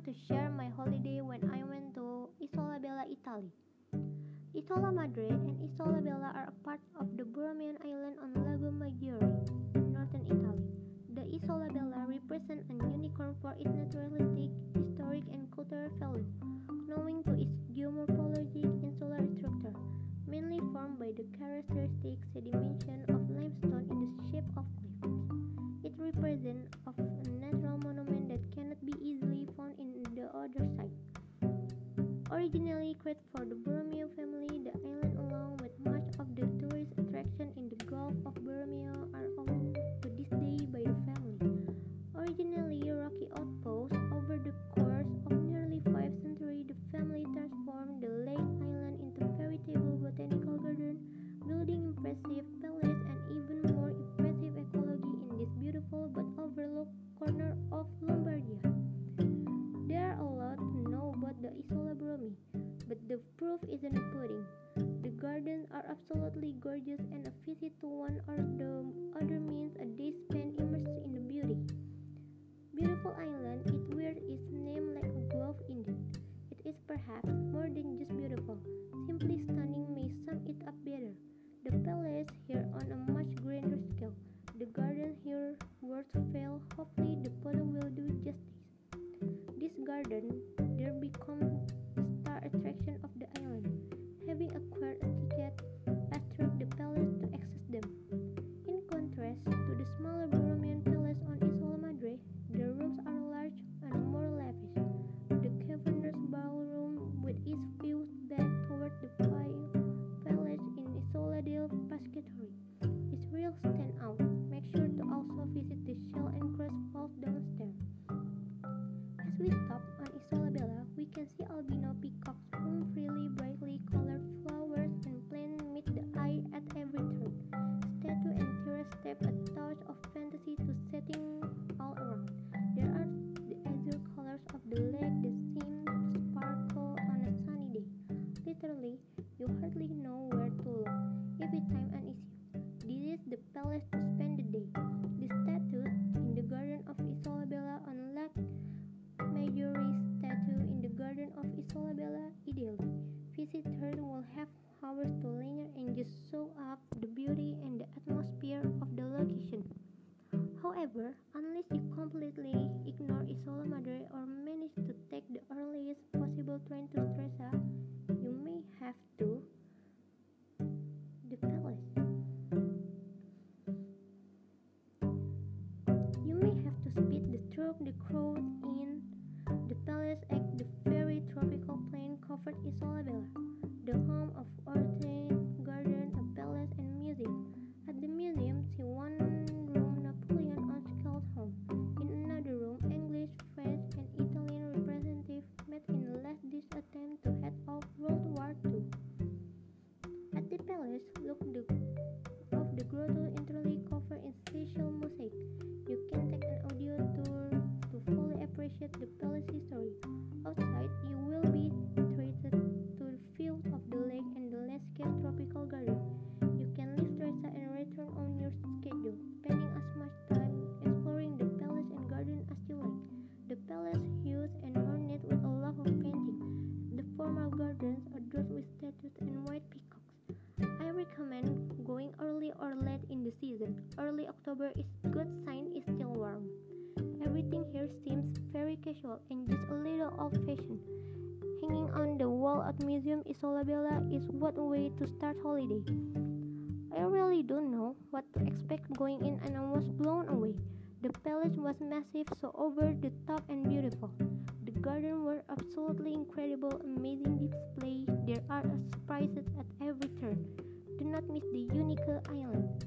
to share my holiday when I went to Isola Bella, Italy. Isola Madre and Isola Bella are a part of the Borromean island on Lago Maggiore, northern Italy. The Isola Bella represent a unicorn for its naturalistic, historic, and cultural value, Created for the Borromeo family, the island along with much of the tourist attraction in the Gulf of Borromeo are owned to this day by the family. Originally a rocky outpost, over the course of nearly five centuries, the family transformed the lake island into a veritable botanical garden, building impressive the proof is in the pudding. The gardens are absolutely gorgeous, and a visit to one or the other means a day spent immersed in the beauty. Beautiful island, it wears its name like a glove indeed. It is perhaps more than just beautiful. Simply stunning may sum it up better. The palace here on a much grander scale. The garden here worth fail. Hopefully the photo will do justice. This garden there become the star attraction of the island. Having acquired a albino peacocks roam freely, brightly colored flowers and plants meet the eye at every turn. Statue and terrace step a touch of fantasy to setting all around. There are the azure colors of the lake that seem to sparkle on a sunny day. Literally, you hardly know where to look. Every time an issue. This is the palace to spend the day. The statue up the beauty and the atmosphere of the location. However, unless you completely ignore Isola Madre or manage to take the earliest possible train to Stresa, you may have to the palace. You may have to speed the through the crowd in the palace at the very tropical plain covered Isola Bella, the home of Orte museum, see one room Napoleon unscaled home. In another room, English, French, and Italian representatives met in a last-ditch attempt to head off World War II. At the palace, look the of the grotto entirely covered in special mosaic. You can take an audio tour to fully appreciate the palace history. Outside, you will be October is good sign it's still warm. Everything here seems very casual and just a little old-fashioned. Hanging on the wall at Museum Isola Bella is what way to start holiday. I really don't know what to expect going in and I was blown away. The palace was massive, so over the top and beautiful. The garden were absolutely incredible, amazing display. There are surprises at every turn. Do not miss the unique island.